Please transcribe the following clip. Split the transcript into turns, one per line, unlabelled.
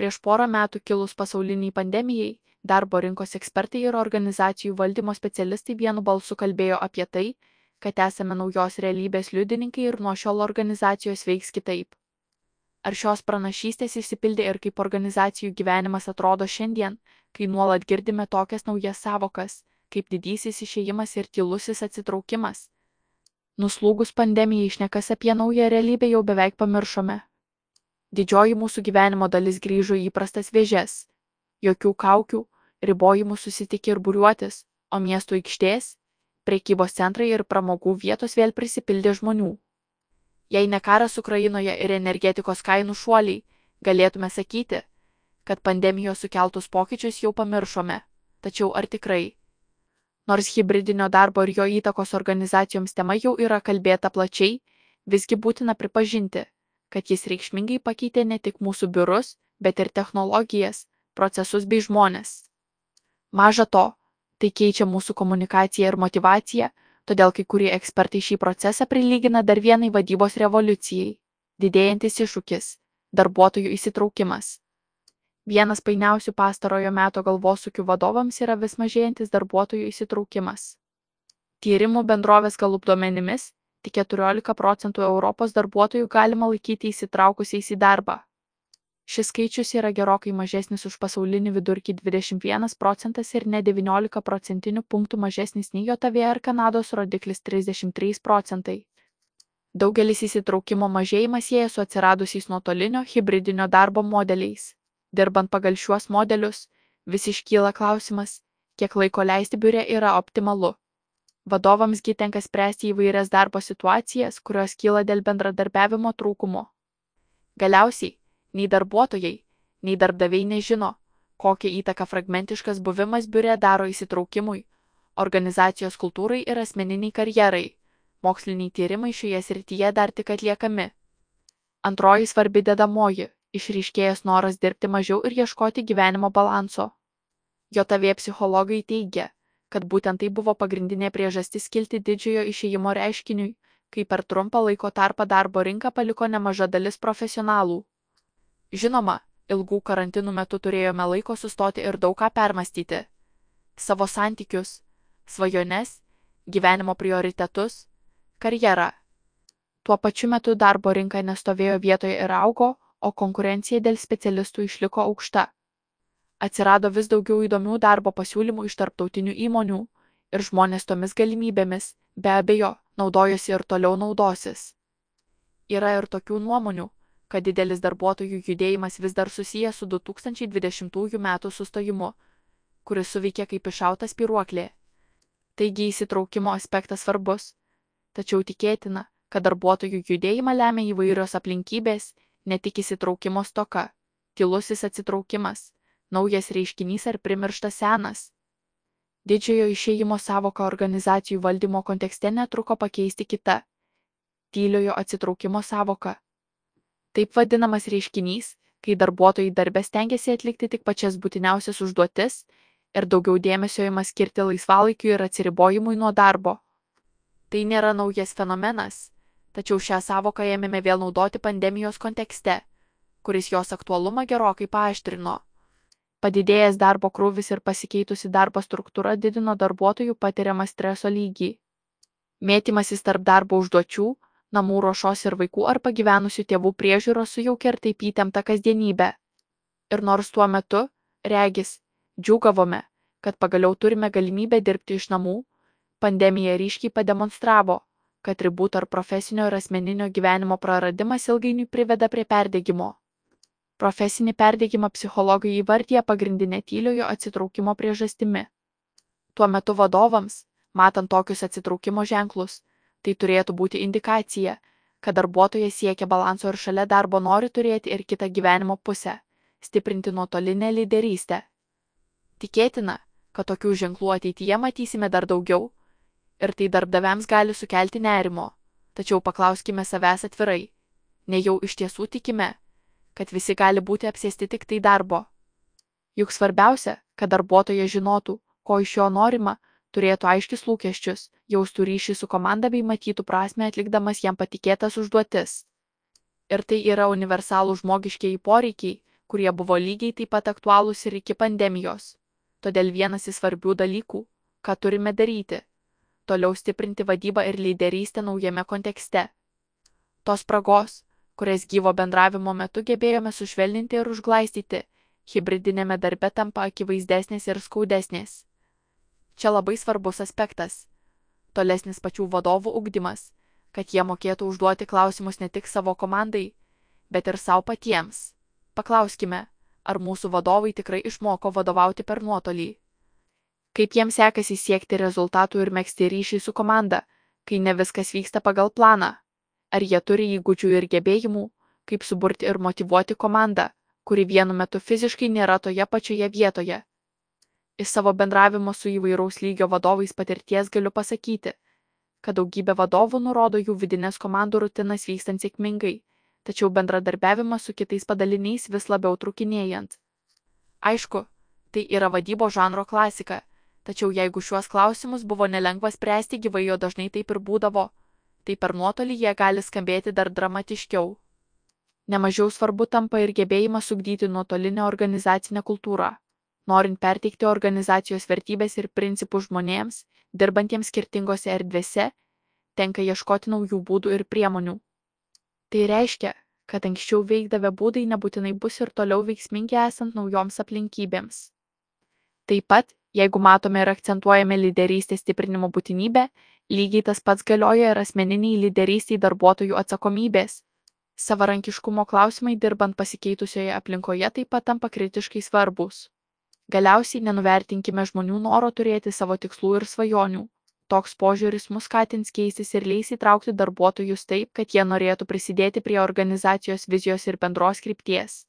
Prieš porą metų kilus pasauliniai pandemijai, darbo rinkos ekspertai ir organizacijų valdymo specialistai vienu balsu kalbėjo apie tai, kad esame naujos realybės liudininkai ir nuo šiol organizacijos veiks kitaip. Ar šios pranašystės išsipildė ir kaip organizacijų gyvenimas atrodo šiandien, kai nuolat girdime tokias naujas savokas, kaip didysis išėjimas ir tylusis atsitraukimas? Nuslūgus pandemijai išnekas apie naują realybę jau beveik pamiršome. Didžioji mūsų gyvenimo dalis grįžo į įprastas vėžes. Jokių kaukių, ribojimų susitikti ir būriuotis, o miestų aikštės, prekybos centrai ir pramogų vietos vėl prisipildė žmonių. Jei ne karas Ukrainoje ir energetikos kainų šuoliai, galėtume sakyti, kad pandemijos sukeltus pokyčius jau pamiršome. Tačiau ar tikrai? Nors hybridinio darbo ir jo įtakos organizacijoms tema jau yra kalbėta plačiai, visgi būtina pripažinti, kad jis reikšmingai pakeitė ne tik mūsų biurus, bet ir technologijas, procesus bei žmonės. Maža to, tai keičia mūsų komunikaciją ir motivaciją, todėl kai kurie ekspertai šį procesą prilygina dar vienai vadybos revoliucijai - didėjantis iššūkis - darbuotojų įsitraukimas. Vienas painiausių pastarojo meto galvosūkių vadovams yra vis mažėjantis darbuotojų įsitraukimas. Tyrimų bendrovės galup duomenimis, tik 14 procentų Europos darbuotojų galima laikyti įsitraukusiais į darbą. Šis skaičius yra gerokai mažesnis už pasaulinį vidurkį 21 procentas ir ne 19 procentinių punktų mažesnis nei JAV ar Kanados rodiklis 33 procentai. Daugelis įsitraukimo mažėjimas sieja su atsiradusiais nuotolinio hybridinio darbo modeliais. Dirbant pagal šiuos modelius, vis iškyla klausimas, kiek laiko leisti biure yra optimalu. Vadovamsgi tenka spręsti įvairias darbo situacijas, kurios kyla dėl bendradarbiavimo trūkumo. Galiausiai, nei darbuotojai, nei darbdaviai nežino, kokią įtaką fragmentiškas buvimas biure daro įsitraukimui, organizacijos kultūrai ir asmeniniai karjerai. Moksliniai tyrimai šioje srityje dar tik atliekami. Antroji svarbi dedamoji - išryškėjęs noras dirbti mažiau ir ieškoti gyvenimo balanso. JAV psichologai teigia, kad būtent tai buvo pagrindinė priežastis kilti didžiojo išėjimo reiškiniui, kai per trumpą laiko tarpą darbo rinką paliko nemaža dalis profesionalų. Žinoma, ilgų karantinų metu turėjome laiko sustoti ir daug ką permastyti. Savo santykius, svajones, gyvenimo prioritetus, karjerą. Tuo pačiu metu darbo rinka nestovėjo vietoje ir augo, o konkurencija dėl specialistų išliko aukšta. Atsirado vis daugiau įdomių darbo pasiūlymų iš tarptautinių įmonių ir žmonės tomis galimybėmis, be abejo, naudojosi ir toliau naudosis. Yra ir tokių nuomonių, kad didelis darbuotojų judėjimas vis dar susijęs su 2020 m. sustojimu, kuris suveikė kaip iššautas piruoklė. Taigi įsitraukimo aspektas svarbus, tačiau tikėtina, kad darbuotojų judėjimą lemia įvairios aplinkybės, ne tik įsitraukimo stoka, tylusis atsitraukimas, naujas reiškinys ar primirštas senas. Didžiojo išėjimo savoką organizacijų valdymo kontekste netruko pakeisti kita - tyliojo atsitraukimo savoka. Taip vadinamas reiškinys, kai darbuotojai darbę stengiasi atlikti tik pačias būtiniausias užduotis ir daugiau dėmesio ima skirti laisvalaikiu ir atsiribojimui nuo darbo. Tai nėra naujas fenomenas, tačiau šią savoką ėmėme vėl naudoti pandemijos kontekste, kuris jos aktualumą gerokai paaštrino. Padidėjęs darbo krūvis ir pasikeitusi darbo struktūra didino darbuotojų patiriamą streso lygį. Mėtymasis tarp darbo užduočių, namų ruošos ir vaikų ar pagyvenusių tėvų priežiūros sujaukė ir taip įtempta kasdienybė. Ir nors tuo metu, regis, džiūgavome, kad pagaliau turime galimybę dirbti iš namų, pandemija ryškiai pademonstravo, kad ribų tarp profesinio ir asmeninio gyvenimo praradimas ilgainiui priveda prie perdėgymo. Profesinį perdegimą psichologai įvardyja pagrindinė tyliojo atsitraukimo priežastimi. Tuo metu vadovams, matant tokius atsitraukimo ženklus, tai turėtų būti indikacija, kad darbuotojas siekia balanso ir šalia darbo nori turėti ir kitą gyvenimo pusę - stiprinti nuotolinę lyderystę. Tikėtina, kad tokių ženklų ateityje matysime dar daugiau ir tai darbdaviams gali sukelti nerimo, tačiau paklauskime savęs atvirai, nejau iš tiesų tikime, kad visi gali būti apsėsti tik tai darbo. Juk svarbiausia, kad darbuotojas žinotų, ko iš jo norima, turėtų aiškius lūkesčius, jaustų ryšį su komanda bei matytų prasme atlikdamas jam patikėtas užduotis. Ir tai yra universalų žmogiškiai poreikiai, kurie buvo lygiai taip pat aktualūs ir iki pandemijos. Todėl vienas iš svarbių dalykų, ką turime daryti - toliau stiprinti vadybą ir lyderystę naujame kontekste. Tos spragos, kurias gyvo bendravimo metu gebėjome sušvelninti ir užglaistyti, hybridinėme darbe tampa akivaizdesnės ir skaudesnės. Čia labai svarbus aspektas - tolesnis pačių vadovų ugdymas, kad jie mokėtų užduoti klausimus ne tik savo komandai, bet ir savo patiems. Paklauskime, ar mūsų vadovai tikrai išmoko vadovauti per nuotolį. Kaip jiems sekasi siekti rezultatų ir mėgsti ryšį su komanda, kai ne viskas vyksta pagal planą. Ar jie turi įgūdžių ir gebėjimų, kaip suburti ir motivuoti komandą, kuri vienu metu fiziškai nėra toje pačioje vietoje. Iš savo bendravimo su įvairaus lygio vadovais patirties galiu pasakyti, kad daugybė vadovų nurodo jų vidinės komandų rutinas vykstant sėkmingai, tačiau bendradarbiavimas su kitais padaliniais vis labiau trukinėjant. Aišku, tai yra vadybo žanro klasika, tačiau jeigu šiuos klausimus buvo nelengva spręsti gyvai, jo dažnai taip ir būdavo, tai per nuotolį jie gali skambėti dar dramatiškiau. Nemažiau svarbu tampa ir gebėjimas ugdyti nuotolinę organizacinę kultūrą. Norint perteikti organizacijos vertybės ir principus žmonėms, dirbantiems skirtingose erdvėse, tenka ieškoti naujų būdų ir priemonių. Tai reiškia, kad anksčiau veikdavę būdai nebūtinai bus ir toliau veiksmingi esant naujoms aplinkybėms. Taip pat, jeigu matome ir akcentuojame lyderystės stiprinimo būtinybę, lygiai tas pats galioja ir asmeniniai lyderystiai darbuotojų atsakomybės. Savarankiškumo klausimai dirbant pasikeitusioje aplinkoje taip pat tampa kritiškai svarbus. Galiausiai nenuvertinkime žmonių noro turėti savo tikslų ir svajonių. Toks požiūris mus skatins keistis ir leis įtraukti darbuotojus taip, kad jie norėtų prisidėti prie organizacijos vizijos ir bendros krypties.